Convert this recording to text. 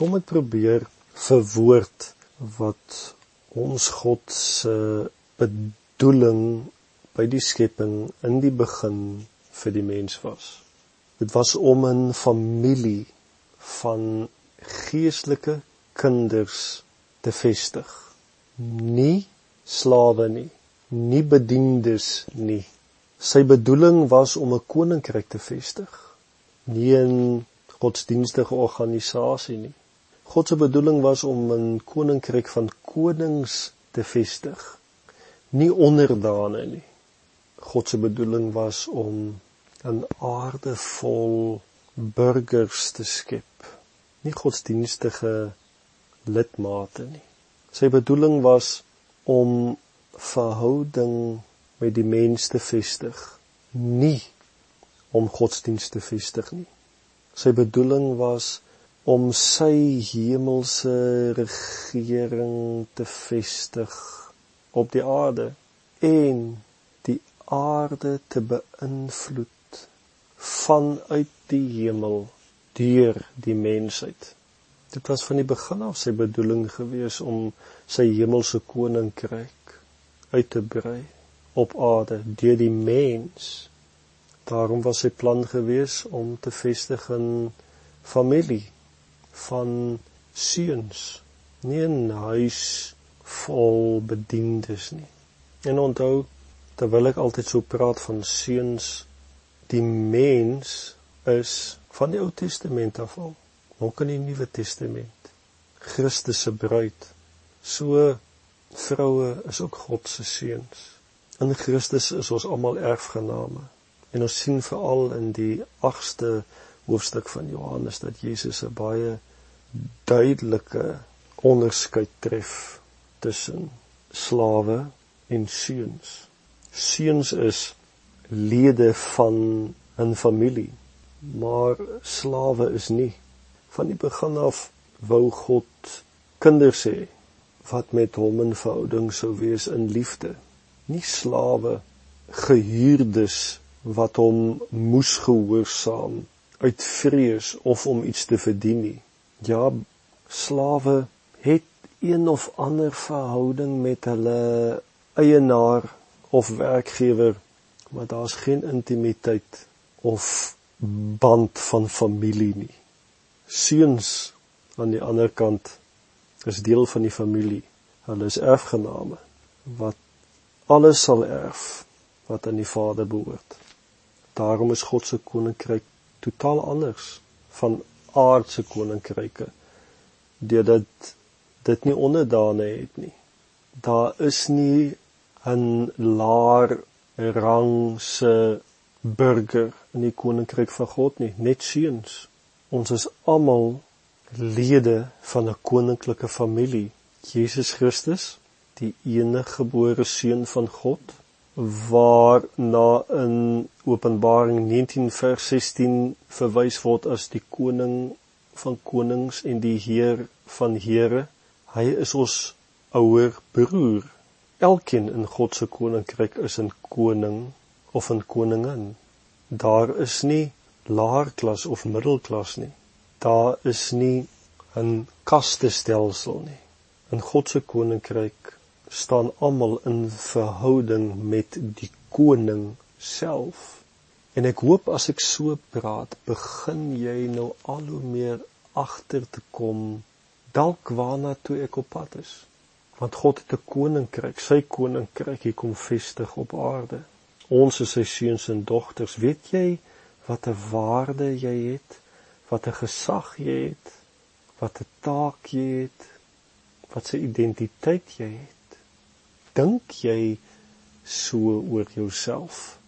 Kom ek probeer verwoord wat ons God se bedoeling by die skepping in die begin vir die mens was. Dit was om 'n familie van geestelike kinders te vestig. Nie slawe nie, nie bediendes nie. Sy bedoeling was om 'n koninkryk te vestig, nie 'n godsdienstige organisasie nie. God se bedoeling was om 'n koninkryk van konings te vestig, nie onderdane nie. God se bedoeling was om 'n aarde vol burgers te skep, nie godsdienstige lidmate nie. Sy bedoeling was om verhouding met die mens te vestig, nie om godsdienst te vestig nie. Sy bedoeling was om sy hemelse regering te vestig op die aarde en die aarde te beïnvloed vanuit die hemel deur die mensheid. Dit was van die begin af sy bedoeling gewees om sy hemelse koninkryk uit te brei op aarde deur die mens. Daarom was sy plan gewees om te vestig 'n familie van seuns, nie 'n huis vol bediendes nie. En onthou, terwyl ek altyd so praat van seuns die mens is van die Ou Testament af al, ook in die Nuwe Testament. Christus se bruid. So vroue is ook God se seuns. In Christus is ons almal erfgename. En ons sien veral in die 8ste hoofstuk van Johannes dat Jesus 'n baie duidelike onderskeid tref tussen slawe en seuns. Seuns is lede van 'n familie, maar slawe is nie. Van die begin af wou God kinders hê wat met hom in verhouding sou wees in liefde, nie slawe gehuurdes wat hom moes gehoorsaam uit vrees of om iets te verdien nie. Ja, slawe het een of ander verhouding met hulle eienaar of werkgewer maar daar's geen intimiteit of band van familie nie. Seuns aan die ander kant is deel van die familie. Hulle is erfgename wat alles sal erf wat aan die Vader behoort. Daarom is God se koninkryk totaal anders van aardse koninkryke deurdat dit nie onderdane het nie. Daar is nie 'n laer rang se burger in die koninkryk van God nie, net seuns. Ons is almal lede van 'n koninklike familie. Jesus Christus, die enige gebore seun van God, waar na in Openbaring 19 vers 16 verwys word as die koning van konings en die heer van here. Hy is ons ouer broer Elkeen in God se koninkryk is 'n koning of 'n koningin. Daar is nie laer klas of middelklas nie. Daar is nie 'n kastestelsel nie. In God se koninkryk staan almal in verhouding met die koning self. En ek hoop as ek so praat, begin jy nou al hoe meer agter te kom dalk waarna toe ek op pad is want God het 'n koninkryk, sy koninkryk hier kom vestig op aarde. Ons is sy seuns en dogters. Weet jy wat 'n waarde jy het? Wat 'n gesag jy het? Wat 'n taak jy het? Wat 'n identiteit jy het? Dink jy so oor jouself?